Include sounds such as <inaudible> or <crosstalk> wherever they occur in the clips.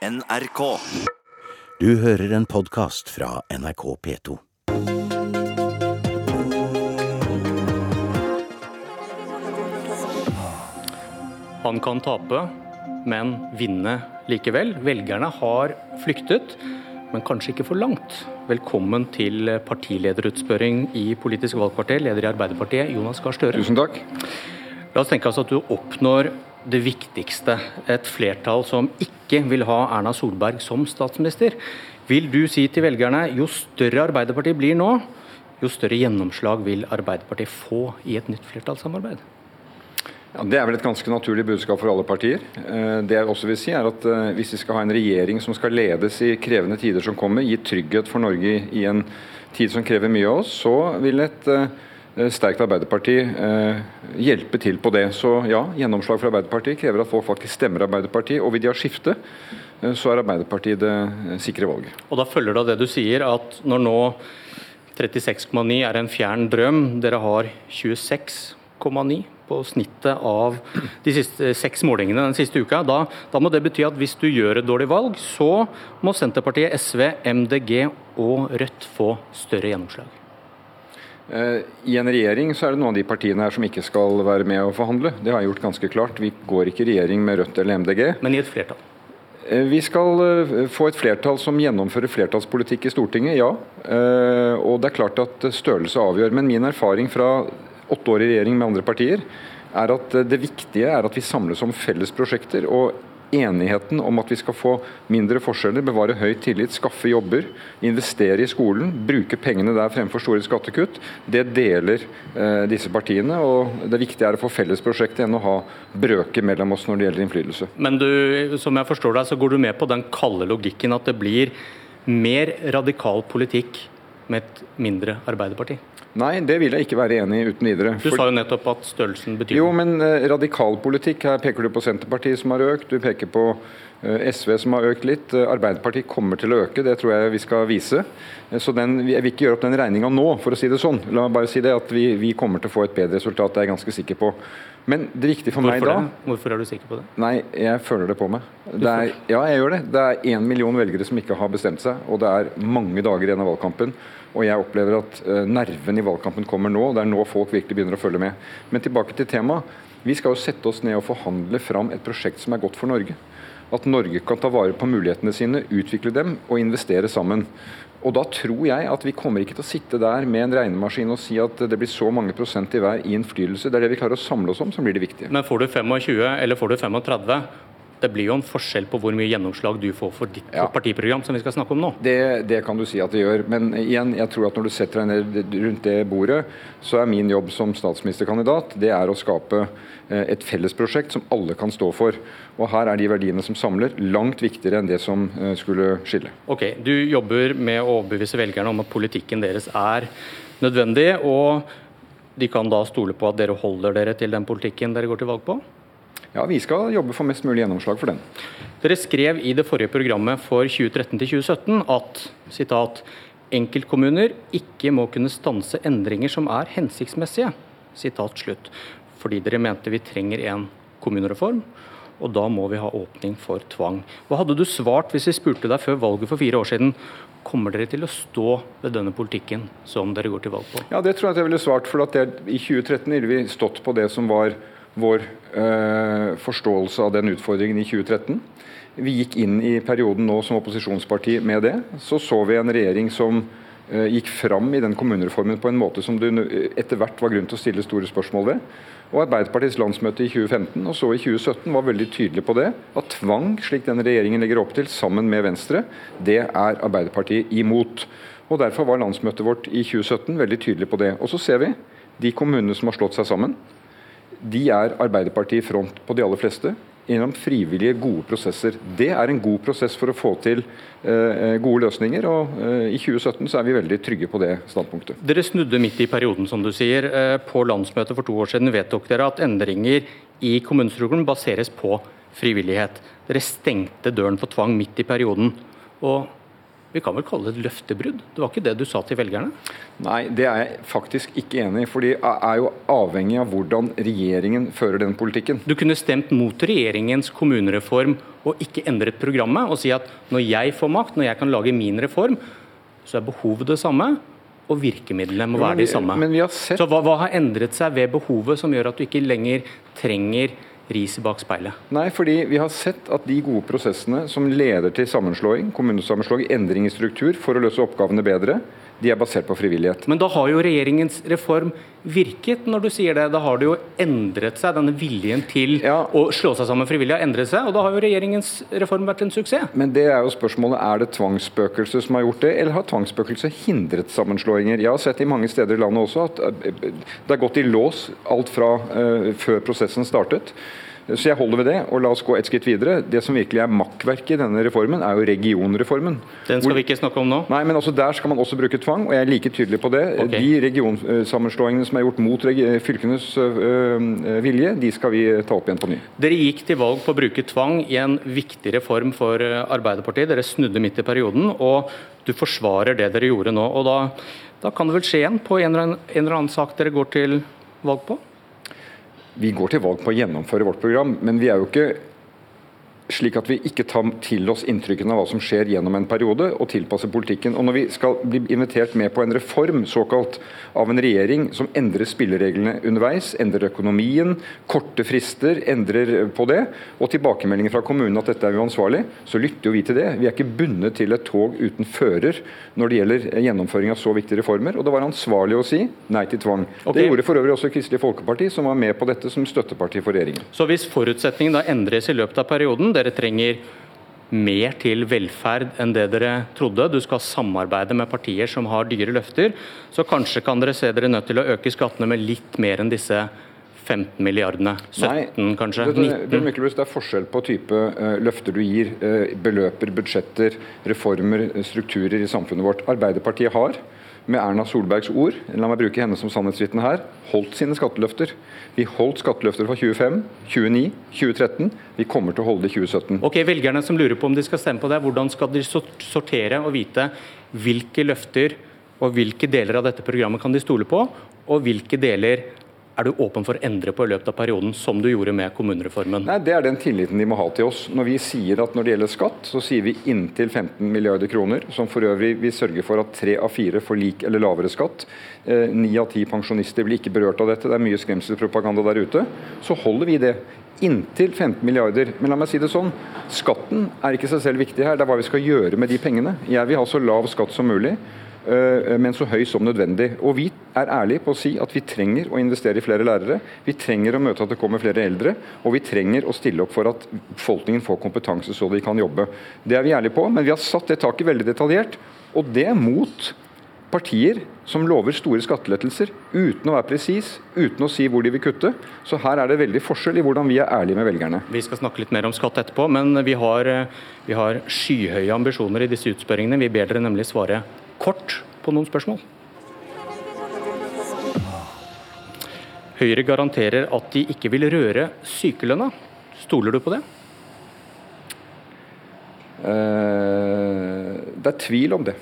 NRK. Du hører en podkast fra NRK P2. Han kan tape, men vinne likevel. Velgerne har flyktet, men kanskje ikke for langt. Velkommen til partilederutspørring i Politisk valgkvarter, leder i Arbeiderpartiet, Jonas Gahr Støre. Tusen takk. La oss tenke oss at du oppnår det viktigste, et flertall som ikke vil ha Erna Solberg som statsminister. Vil du si til velgerne jo større Arbeiderpartiet blir nå, jo større gjennomslag vil Arbeiderpartiet få i et nytt flertallssamarbeid? Ja, det er vel et ganske naturlig budskap for alle partier. Eh, det jeg også vil si er at eh, Hvis vi skal ha en regjering som skal ledes i krevende tider som kommer, gi trygghet for Norge i en tid som krever mye av oss, så vil et eh, sterkt Arbeiderparti hjelpe til på det. Så ja, gjennomslag for Arbeiderpartiet krever at folk faktisk stemmer Arbeiderpartiet. Og vil de ha skifte, så er Arbeiderpartiet det sikre valget. Og Da følger det av det du sier, at når nå 36,9 er en fjern drøm, dere har 26,9 på snittet av de siste seks målingene den siste uka. Da, da, må det bety at hvis du gjør et dårlig valg, så må Senterpartiet, SV, MDG og Rødt få større gjennomslag. I en regjering så er det noen av de partiene her som ikke skal være med å forhandle. Det har jeg gjort ganske klart. Vi går ikke i regjering med Rødt eller MDG. Men i et flertall? Vi skal få et flertall som gjennomfører flertallspolitikk i Stortinget, ja. Og det er klart at størrelse avgjør. Men min erfaring fra åtte år i regjering med andre partier er at det viktige er at vi samles om felles prosjekter. og enigheten om at vi skal få mindre forskjeller, bevare høy tillit, skaffe jobber, investere i skolen, bruke pengene der fremfor store skattekutt, det deler eh, disse partiene. og Det viktige er å få felles prosjekter enn å ha brøker mellom oss når det gjelder innflytelse. Men du, som jeg forstår deg, så går du med på den kalde logikken at det blir mer radikal politikk med et mindre Arbeiderparti? Nei, det vil jeg ikke være enig i uten videre. Du sa jo nettopp at størrelsen betyr Jo, men uh, radikal politikk, her peker du på Senterpartiet som har økt, du peker på uh, SV som har økt litt. Uh, Arbeiderpartiet kommer til å øke, det tror jeg vi skal vise. Så den, Jeg vil ikke gjøre opp den regninga nå, for å si det sånn. La meg bare si det, at vi, vi, kommer til å få et bedre resultat, det er jeg ganske sikker på. Men det viktige for Hvorfor meg da? Hvorfor er du sikker på det? Nei, jeg føler det på meg. Det er, ja, jeg gjør det. Det er én million velgere som ikke har bestemt seg, og det er mange dager igjen av valgkampen. Og jeg opplever at uh, nerven i valgkampen kommer nå. og Det er nå folk virkelig begynner å følge med. Men tilbake til temaet. Vi skal jo sette oss ned og forhandle fram et prosjekt som er godt for Norge. At Norge kan ta vare på mulighetene sine, utvikle dem og investere sammen. Og Da tror jeg at vi kommer ikke til å sitte der med en regnemaskin og si at det blir så mange prosent i hver innflytelse. Det er det vi klarer å samle oss om som blir det viktige. Men får du 25 eller får du 35, det blir jo en forskjell på hvor mye gjennomslag du får for ditt ja. partiprogram, som vi skal snakke om nå. Det, det, kan du si at det gjør. Men igjen, jeg tror at når du setter deg ned rundt det bordet, så er min jobb som statsministerkandidat det er å skape et fellesprosjekt som alle kan stå for. Og Her er de verdiene som samler, langt viktigere enn det som skulle skille. Ok, Du jobber med å overbevise velgerne om at politikken deres er nødvendig. og de kan da stole på at dere holder dere til den politikken dere går til valg på? Ja, Vi skal jobbe for mest mulig gjennomslag for den. Dere skrev i det forrige programmet for 2013 2017 at citat, enkeltkommuner ikke må kunne stanse endringer som er hensiktsmessige. Citat slutt. Fordi dere mente vi trenger en kommunereform, og da må vi ha åpning for tvang. Hva hadde du svart hvis vi spurte deg før valget for fire år siden? Kommer dere til å stå ved denne politikken som dere går til valg på? Ja, Det tror jeg at jeg ville svart. for I 2013 ville vi stått på det som var vår eh, forståelse av den utfordringen i 2013. Vi gikk inn i perioden nå som opposisjonsparti med det. Så så vi en regjering som eh, gikk fram i den kommunereformen på en måte som det etter hvert var grunn til å stille store spørsmål ved. Og Arbeiderpartiets landsmøte i 2015 og så i 2017 var veldig tydelig på det. At tvang, slik denne regjeringen legger opp til, sammen med Venstre, det er Arbeiderpartiet imot. Og Derfor var landsmøtet vårt i 2017 veldig tydelig på det. Og så ser vi de kommunene som har slått seg sammen de er Arbeiderpartiet i front på de aller fleste gjennom frivillige, gode prosesser. Det er en god prosess for å få til eh, gode løsninger, og eh, i 2017 så er vi veldig trygge på det standpunktet. Dere snudde midt i perioden, som du sier. Eh, på landsmøtet for to år siden vedtok dere at endringer i kommunestrukturen baseres på frivillighet. Dere stengte døren for tvang midt i perioden. Og vi kan vel kalle det et løftebrudd? Det var ikke det du sa til velgerne? Nei, det er jeg faktisk ikke enig i. For det er jo avhengig av hvordan regjeringen fører den politikken. Du kunne stemt mot regjeringens kommunereform og ikke endret programmet, og si at når jeg får makt, når jeg kan lage min reform, så er behovet det samme. Og virkemidlene må være de samme. Men vi har sett... Så hva, hva har endret seg ved behovet som gjør at du ikke lenger trenger riset bak speilet? Nei, fordi vi har sett at de gode prosessene som leder til sammenslåing, kommunesammenslåing, endring i struktur for å løse oppgavene bedre, de er basert på frivillighet. Men da har jo regjeringens reform virket, når du sier det. Da har det jo endret seg, denne viljen til Ja. å slå seg sammen frivillig har endret seg, og da har jo regjeringens reform vært en suksess. Men det er jo spørsmålet, er det tvangsspøkelset som har gjort det, eller har tvangsspøkelset hindret sammenslåinger? Jeg har sett i mange steder i landet også at eh, det har gått i lås alt fra uh, før prosessen startet. Så jeg holder ved det, og la oss gå et skritt videre. Det som virkelig er makkverk i denne reformen, er jo regionreformen. Den skal vi ikke snakke om nå. Nei, men også Der skal man også bruke tvang, og jeg er like tydelig på det. Okay. De regionsammenslåingene som er gjort mot fylkenes øh, vilje, de skal vi ta opp igjen på ny. Dere gikk til valg på å bruke tvang i en viktig reform for eh, Arbeiderpartiet. Dere snudde midt i perioden, og du forsvarer det dere gjorde nå. Og da, da kan det vel skje igjen på en eller, annen, en eller annen sak dere går til valg på? Vi går til valg på å gjennomføre vårt program, men vi er jo ikke slik at vi ikke tar til oss inntrykkene av hva som skjer gjennom en periode, og tilpasser politikken. Og Når vi skal bli invitert med på en reform såkalt av en regjering som endrer spillereglene underveis, endrer økonomien, korte frister, endrer på det, og tilbakemeldinger fra kommunen at dette er uansvarlig, så lytter jo vi til det. Vi er ikke bundet til et tog uten fører når det gjelder gjennomføring av så viktige reformer. Og det var ansvarlig å si nei til tvang. Okay. Det gjorde for øvrig også Kristelig Folkeparti, som var med på dette som støtteparti for regjeringen. Så hvis forutsetningen da endres i løpet av perioden, dere trenger mer til velferd enn det dere trodde, du skal samarbeide med partier som har dyre løfter, så kanskje kan dere se dere nødt til å øke skattene med litt mer enn disse 15 milliardene. 17 kanskje? Det, det, 19? Bjørn Myklebust, Det er forskjell på type eh, løfter du gir, eh, beløper, budsjetter, reformer, eh, strukturer i samfunnet vårt. Arbeiderpartiet har, med Erna Solbergs ord, la meg bruke henne som sannhetsvitne her, holdt sine skatteløfter. Vi holdt skatteløfter fra 25, 29, 2013. Vi kommer til å holde det i 2017. Ok, Velgerne som lurer på om de skal stemme på det, hvordan skal de sortere og vite hvilke løfter og hvilke deler av dette programmet kan de stole på, og hvilke deler er du åpen for å endre på i løpet av perioden, som du gjorde med kommunereformen? Nei, Det er den tilliten de må ha til oss. Når vi sier at når det gjelder skatt, så sier vi inntil 15 milliarder kroner, som for øvrig vil sørge for at tre av fire får lik eller lavere skatt. Eh, Ni av ti pensjonister blir ikke berørt av dette. Det er mye skremselspropaganda der ute. Så holder vi det. Inntil 15 milliarder. Men la meg si det sånn, skatten er ikke seg selv viktig her. Det er hva vi skal gjøre med de pengene. Jeg vil ha så lav skatt som mulig. Øh, Men så høy som nødvendig. Og Vi er ærlige på å si at vi trenger å investere i flere lærere. Vi trenger å møte at det kommer flere eldre. Og vi trenger å stille opp for at befolkningen får kompetanse så de kan jobbe. Det er vi ærlige på, men vi har satt det taket veldig detaljert. Og det mot partier som lover store skattelettelser uten å være presis, uten å si hvor de vil kutte. Så her er det veldig forskjell i hvordan vi er ærlige med velgerne. Vi skal snakke litt mer om skatt etterpå, men vi har, eh, vi har skyhøye ambisjoner i disse utspørringene. Vi ber dere nemlig svare kort på noen spørsmål. Høyre garanterer at de ikke vil røre sykelønna. Stoler du på det? Uh, Det er tvil om det.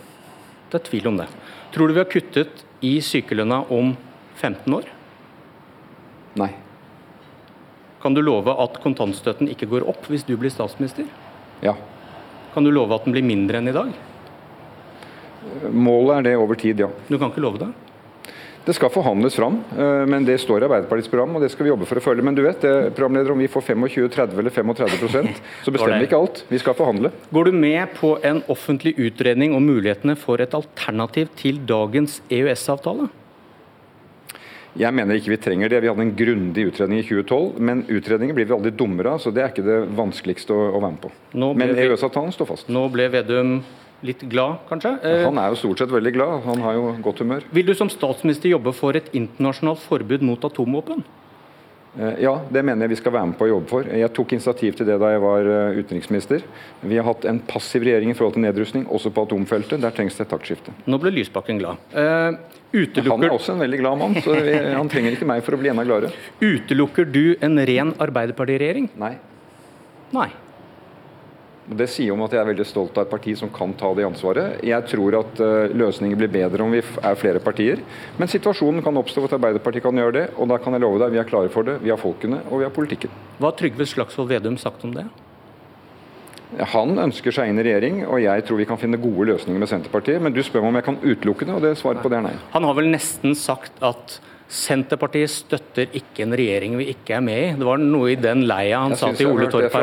Det er tvil om det. Tror du vi har kuttet i sykelønna om 15 år? Nei. Kan du love at kontantstøtten ikke går opp hvis du blir statsminister? Ja. Kan du love at den blir mindre enn i dag? Målet er det over tid, ja. Du kan ikke love det? Det skal forhandles fram, eh, men det står i Arbeiderpartiets program, og det skal vi jobbe for å følge. Men du vet, det, programleder, om vi får 25, 30 eller 35% <laughs> så bestemmer vi ikke alt. Vi skal forhandle. Går du med på en offentlig utredning om mulighetene for et alternativ til dagens EØS-avtale? Jeg mener ikke vi trenger det. Vi hadde en grundig utredning i 2012, men utredninger blir vi aldri dummere av, så det er ikke det vanskeligste å være med på. Men EØS-avtalen står fast. Nå ble Vedum litt glad, kanskje? Eh, Han er jo stort sett veldig glad. Han har jo godt humør. Vil du som statsminister jobbe for et internasjonalt forbud mot atomvåpen? Eh, Ja, det mener jeg vi skal være med på å jobbe for. Jeg tok initiativ til det da jeg var eh, utenriksminister. Vi har hatt en passiv regjering i forhold til nedrustning, også på atomfeltet. Der trengs det et taktskifte. Nå ble Lysbakken glad. Eh, Han er også en veldig glad mann, så han trenger ikke meg for å bli enda gladere. utelukker du en ren Arbeiderpartiregjering? Nei. Nei. Det sier om at jeg er veldig stolt av et parti som kan ta det ansvaret. Jeg tror at uh, løsninger blir bedre om vi er flere partier. Men situasjonen kan oppstå at Arbeiderpartiet kan gjøre det. Og da kan jeg love deg, vi er klare for det. Vi har folkene, og vi har politikken. Hva har Trygve Slagsvold Vedum sagt om det? Han ønsker seg inn i regjering, og jeg tror vi kan finne gode løsninger med Senterpartiet. Men du spør meg om jeg kan utelukke det, og det svaret på det er nei. Han har vel nesten sagt at Senterpartiet støtter ikke en regjering vi ikke er med i. Det var noe i den leia han sa til Ole Torp.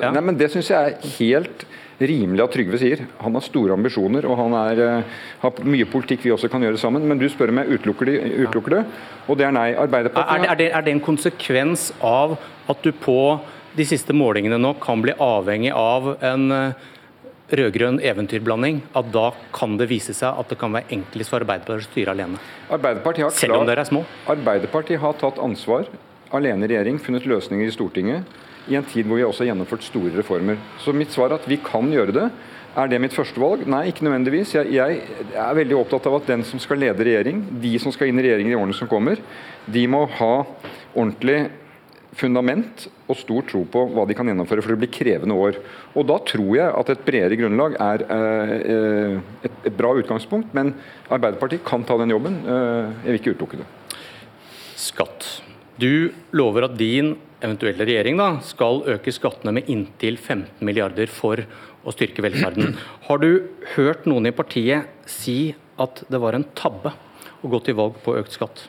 Ja. Nei, men Det syns jeg er helt rimelig at Trygve sier. Han har store ambisjoner og han er, uh, har mye politikk vi også kan gjøre sammen. Men du spør om jeg utelukker, det, utelukker det, og det er nei. Arbeiderpartiet er det, er, det, en konsekvens av at du på de siste målingene nå kan bli avhengig av en uh, rød-grønn eventyrblanding, at da kan det vise seg at det kan være enklest for Arbeiderpartiet å styre alene? Arbeiderpartiet har, Selv om dere er små? Arbeiderpartiet har tatt ansvar alene i regjering, funnet løsninger i Stortinget i en tid hvor vi også har gjennomført store reformer. Så mitt svar er at vi kan gjøre det. Er det mitt første valg? Nei, ikke nødvendigvis. Jeg, jeg, er veldig opptatt av at den som skal lede regjering, de som skal inn i regjeringen i årene som kommer, de må ha ordentlig fundament og stor tro på hva de kan gjennomføre, for det blir krevende år. Og Da tror jeg at et bredere grunnlag er eh, et, et, bra utgangspunkt, men Arbeiderpartiet kan ta den jobben. Eh, jeg vil ikke utelukke det. Skatt. Du lover at din eventuelle regjering da, skal øke skattene med inntil 15 milliarder for å styrke velferden. Har du hørt noen i partiet si at det var en tabbe å gå til valg på økt skatt?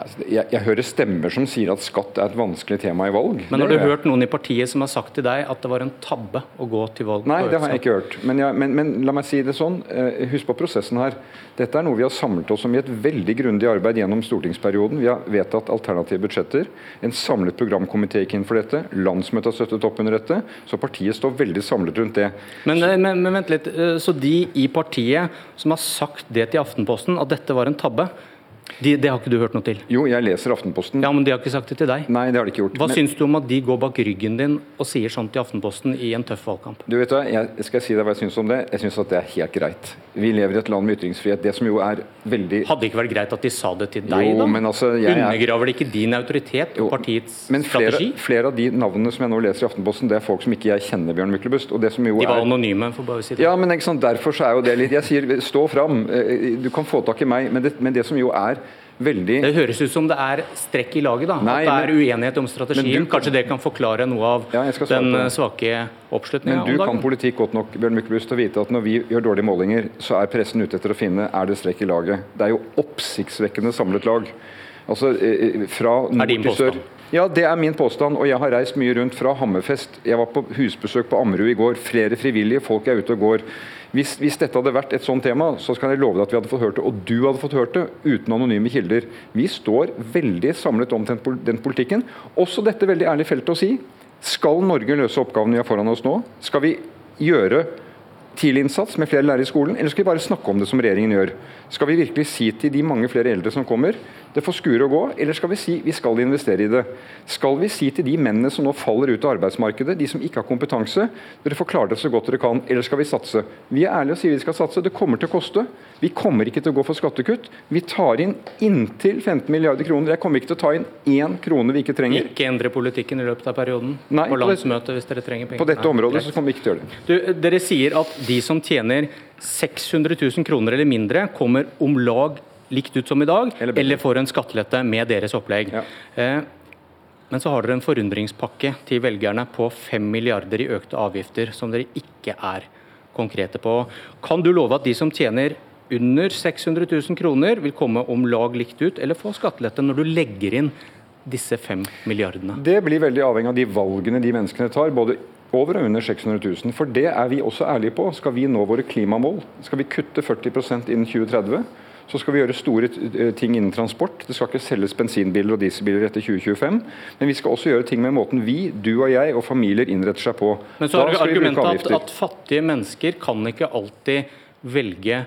Altså, jeg, jeg, hører stemmer som sier at skatt er et vanskelig tema i valg. Men har du hørt noen i partiet som har sagt til deg at det var en tabbe å gå til valg? Nei, det har jeg ikke hørt. Men, jeg, men, men, la meg si det sånn. Eh, husk på prosessen her. Dette er noe vi har samlet oss om i et veldig grundig arbeid gjennom stortingsperioden. Vi har vedtatt alternative budsjetter. En samlet programkomité gikk inn for dette. Landsmøtet har støttet opp under dette. Så partiet står veldig samlet rundt det. Men, eh, men, vent litt. Eh, så de i partiet som har sagt det til Aftenposten, at dette var en tabbe, de, det har ikke du hørt noe til? Jo, jeg leser Aftenposten. Ja, Men de har ikke sagt det til deg? Nei, det har de ikke gjort. Hva men... syns du om at de går bak ryggen din og sier sånt til Aftenposten i en tøff valgkamp? Du vet hva, jeg skal si deg hva jeg syns om det. Jeg syns at det er helt greit. Vi lever i et land med ytringsfrihet. Det som jo er veldig Hadde det ikke vært greit at de sa det til deg, jo, da? Men altså, jeg Undergraver det ikke din autoritet og partiets men flere, strategi? Flere av de navnene som jeg nå leser i Aftenposten, det er folk som ikke jeg kjenner, Bjørn Myklebust. Og det som jo de var er... anonyme, for bare å si det. Ja, men ikke sant, derfor så er jo det litt Jeg sier stå fram. Eh, du kan få tak i meg, men det, men det som jo er veldig Det høres ut som det er strekk i laget, da. Nei, at det er uenighet om strategien. Du, Kanskje det kan forklare noe av ja, den svake oppslutninga Men du kan politikk godt nok Bjørn Myklebust, til å vite at når vi gjør dårlige målinger, så er pressen ute etter å finne er det strekk i laget. Det er jo oppsiktsvekkende samlet lag. Altså eh, eh, fra nord til sør. Ja, det er min påstand, og jeg har reist mye rundt fra Hammerfest. Jeg var på husbesøk på Ammerud i går. Flere frivillige folk er ute og går. Hvis, hvis, dette hadde vært et sånt tema, så skal jeg love deg at vi hadde fått hørt det, og du hadde fått hørt det, uten anonyme kilder. Vi står veldig samlet om den politikken. Også dette veldig ærlige feltet å si. Skal Norge løse oppgavene vi har foran oss nå? Skal vi gjøre tidlig innsats med flere lærere i skolen, eller skal vi bare snakke om det som regjeringen gjør? Skal vi virkelig si til de mange flere eldre som kommer, det får skure og gå, eller skal vi si vi skal investere i det? Skal vi si til de mennene som nå faller ut av arbeidsmarkedet, de som ikke har kompetanse, dere får klare det så godt dere kan, eller skal vi satse? Vi er ærlige og sier vi skal satse, det kommer til å koste. Vi kommer ikke til å gå for skattekutt. Vi tar inn inntil 15 milliarder kroner. Jeg kommer ikke til å ta inn én krone vi ikke trenger. Ikke endre politikken i løpet av perioden? Nei, på landsmøtet hvis dere trenger penger? På dette området så kommer vi ikke til å gjøre det. Du, dere sier at de som tjener 600 000 kroner eller mindre, kommer om lag likt ut som i dag, eller, eller får en skattelette med deres opplegg. Ja. Eh, men så har dere en forundringspakke til velgerne på 5 milliarder i økte avgifter, som dere ikke er konkrete på. Kan du love at de som tjener under 600 000 kroner, vil komme om lag likt ut, eller få skattelette når du legger inn disse 5 milliardene? Det blir veldig avhengig av de valgene de menneskene tar. både over og under 600 000. For det er vi også ærlige på. Skal vi nå våre klimamål, skal vi kutte 40% innen 2030, så skal vi gjøre store eh, ting innen transport. Det skal ikke selges bensinbiler og dieselbiler etter 2025. Men vi skal også gjøre ting med måten vi, du og jeg og familier innretter seg på. Men så har du argumentet at, at fattige mennesker kan ikke alltid velge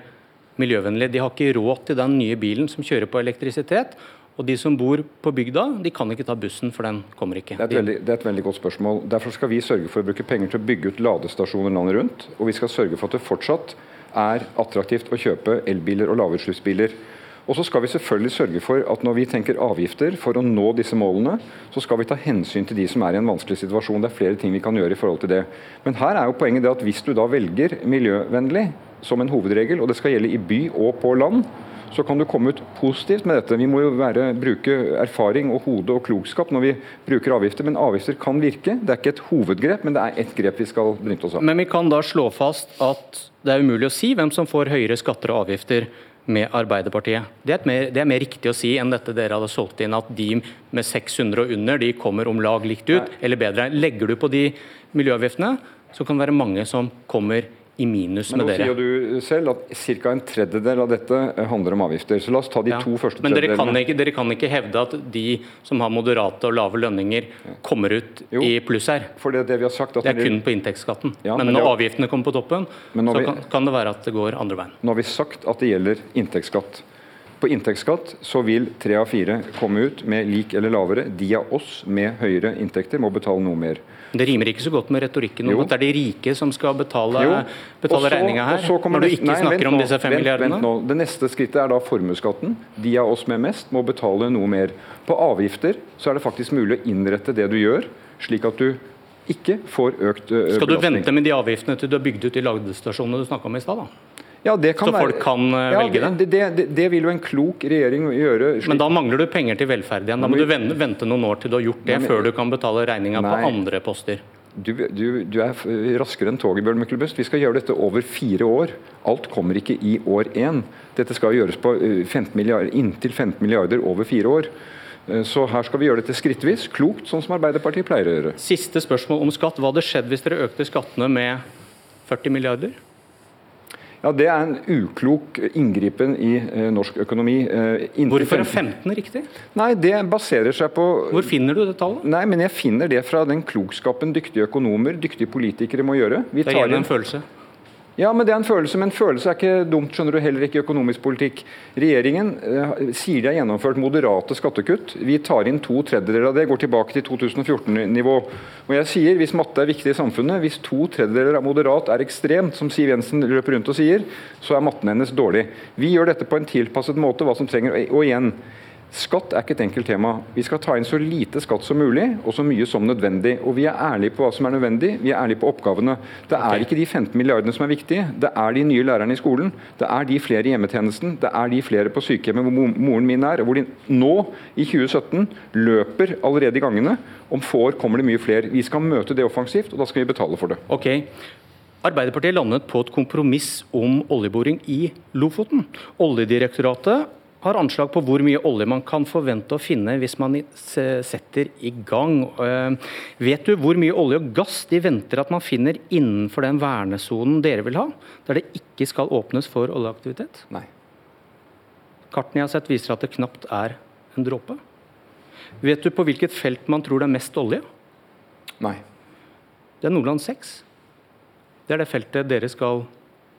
miljøvennlig. De har ikke råd til den nye bilen som kjører på elektrisitet. Og de som bor på bygda, de kan ikke ta bussen, for den kommer ikke. Det er, veldig, det er, et veldig, godt spørsmål. Derfor skal vi sørge for å bruke penger til å bygge ut ladestasjoner landet rundt. Og vi skal sørge for at det fortsatt er attraktivt å kjøpe elbiler og lavutslippsbiler. Og så skal vi selvfølgelig sørge for at når vi tenker avgifter for å nå disse målene, så skal vi ta hensyn til de som er i en vanskelig situasjon. Det er flere ting vi kan gjøre i forhold til det. Men her er jo poenget det at hvis du da velger miljøvennlig som en hovedregel, og det skal gjelde i by og på land, så kan du komme ut positivt med dette. Vi må jo være, bruke erfaring og hode og klokskap når vi bruker avgifter, men avgifter kan virke. Det er ikke et hovedgrep, men det er ett grep vi skal benytte oss av. Men vi kan da slå fast at det er umulig å si hvem som får høyere skatter og avgifter med Arbeiderpartiet. Det er, mer, det er, mer, riktig å si enn dette dere hadde solgt inn, at de med 600 og under de kommer om lag likt ut, Nei. eller bedre. Legger du på de miljøavgiftene, så kan det være mange som kommer i minus med dere. Men nå sier du selv at ca. en tredjedel av dette eh, handler om avgifter. Så la oss ta de ja. to første Men dere kan, ikke, dere kan, ikke, hevde at de som har moderate og lave lønninger, kommer ut jo, i pluss her. For det, det, vi har sagt det er kun på inntektsskatten. Ja, men, men når avgiftene kommer på toppen, så vi, kan, kan, det være at det går andre veien. Nå har vi sagt at det gjelder inntektsskatt. På inntektsskatt så vil tre av fire komme ut med lik eller lavere. De av oss med høyere inntekter må betale noe mer. Det rimer ikke så godt med retorikken om at det er de rike som skal betale, betale regninga her, når du ikke nei, snakker om disse fem milliardene? Vent nå. Det neste skrittet er da formuesskatten. De av oss med mest må betale noe mer. På avgifter så er det faktisk mulig å innrette det du gjør, slik at du ikke får økt belastning. Skal du vente med de avgiftene til du har bygd ut de ladestasjonene du snakka om i stad? Ja, det kan så folk kan uh, ja, velge det? Det, det? det, vil jo en klok regjering gjøre. Slik. Men da mangler du penger til velferd igjen. Da må du vente noen år til du har gjort det, men, før du kan betale regninga på andre poster. Du, du, du, er raskere enn toget, Bjørn Myklebust. Vi skal gjøre dette over fire år. Alt kommer ikke i år én. Dette skal gjøres på 15 eh, inntil 15 milliarder over fire år. Eh, så her skal vi gjøre dette skrittvis, klokt, sånn som Arbeiderpartiet pleier å gjøre. Siste spørsmål om skatt. Hva hadde skjedd hvis dere økte skattene med 40 milliarder? Ja, Det er en uklok inngripen i eh, norsk økonomi. Eh, Hvorfor er 15 riktig? Nei, Det baserer seg på Hvor finner du det tallet? Nei, men Jeg finner det fra den klokskapen dyktige økonomer, dyktige politikere må gjøre. Vi det er igjen en følelse? Ja, men det er en følelse, men følelse er ikke dumt, skjønner du, heller ikke i økonomisk politikk. Regjeringen eh, sier de har gjennomført moderate skattekutt. Vi tar inn to tredjedeler av det, går tilbake til 2014-nivå. Og jeg sier, Hvis matte er viktig i samfunnet, hvis to tredjedeler av moderat er ekstremt, som Siv Jensen løper rundt og sier, så er matten hennes dårlig. Vi gjør dette på en tilpasset måte, hva som trenger, og igjen, Skatt er ikke et enkelt tema. Vi skal ta inn så lite skatt som mulig, og så mye som nødvendig. Og vi er ærlige på hva som er nødvendig, vi er ærlige på oppgavene. Det er ikke de 15 milliardene som er viktige, det er de nye lærerne i skolen. Det er de flere i hjemmetjenesten, det er de flere på sykehjemmet hvor moren min er. Hvor de nå, i 2017, løper allerede i gangene. Om få år kommer det mye flere. Vi skal møte det offensivt, og da skal vi betale for det. Ok. Arbeiderpartiet landet på et kompromiss om oljeboring i Lofoten. Oljedirektoratet har anslag på hvor mye olje man kan forvente å finne hvis man setter i gang. Eh, vet du hvor mye olje og gass de venter at man finner innenfor den vernesonen dere vil ha, der det ikke skal åpnes for oljeaktivitet? Nei. Kartene jeg har sett viser at det knapt er en dråpe. Vet du på hvilket felt man tror det er mest olje? Nei. Det er Nordland 6. Det er det feltet dere skal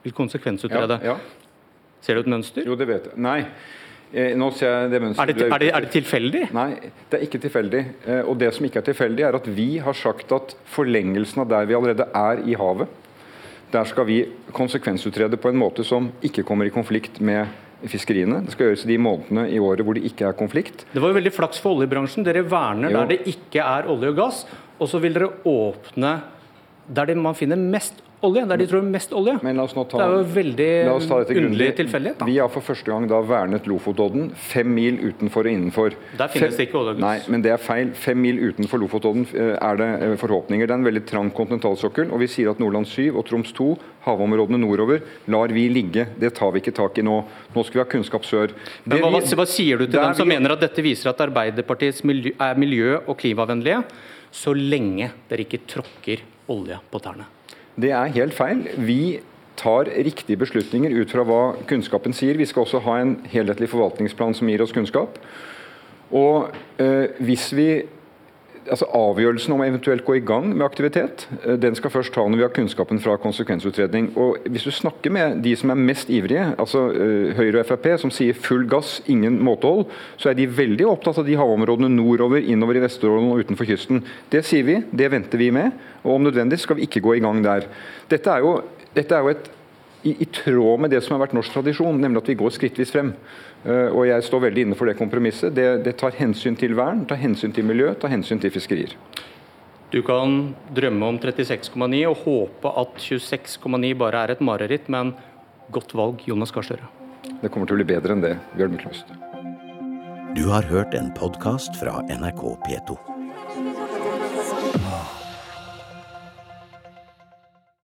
vil konsekvensutrede. Ja, ja. Ser du et mønster? Jo, det vet jeg. Nei. Eh, nå ser jeg det er, det, er, det, er det tilfeldig? Nei, det er ikke tilfeldig. Eh, og det som ikke er tilfeldig, er at vi har sagt at forlengelsen av der vi allerede er i havet, der skal vi konsekvensutrede på en måte som ikke kommer i konflikt med fiskeriene. Det skal gjøres i de månedene i året hvor det ikke er konflikt. Det var jo veldig flaks for oljebransjen. Dere verner jo. der det ikke er olje og gass, og så vil dere åpne der man finner mest olje, der de tror mest olje. Men la oss nå ta, det er jo veldig underlig tilfeldighet. Vi har for første gang da vernet Lofotodden fem mil utenfor og innenfor. Der finnes det ikke olje. Nei, men det er feil. Fem mil utenfor Lofotodden eh, er det eh, forhåpninger. Det er en veldig trang kontinentalsokkel, og vi sier at Nordland 7 og Troms 2, havområdene nordover, lar vi ligge. Det tar vi ikke tak i nå. Nå skal vi ha kunnskap sør. Men hva, hva, sier du til dem som vi... mener at dette viser at Arbeiderpartiets miljø, er miljø- og klimavennlige, så lenge dere ikke tråkker olje på tærne? Det er helt feil. Vi tar riktige beslutninger ut fra hva kunnskapen sier. Vi skal også ha en helhetlig forvaltningsplan som gir oss kunnskap. Og eh, hvis vi altså Avgjørelsen om eventuelt gå i gang med aktivitet, eh, den skal først ta når vi har kunnskapen fra konsekvensutredning. Og Hvis du snakker med de som er mest ivrige, altså eh, Høyre og Frp, som sier full gass, ingen måtehold, så er de veldig opptatt av de havområdene nordover, innover i Vesterålen og utenfor kysten. Det sier vi, det venter vi med. Og om nødvendig skal vi ikke gå i gang der. Dette er jo, dette er jo et i, i, tråd med det som har vært norsk tradisjon, nemlig at vi går skrittvis frem. Uh, og Jeg står veldig inne for det kompromisset. Det, det tar hensyn til vern, tar hensyn til miljø, tar hensyn til fiskerier. Du kan drømme om 36,9 og håpe at 26,9 bare er et mareritt, men godt valg, Jonas Gahr Støre. Det kommer til å bli bedre enn det, Bjørn Myklebust. Du har hørt en podkast fra NRK P2.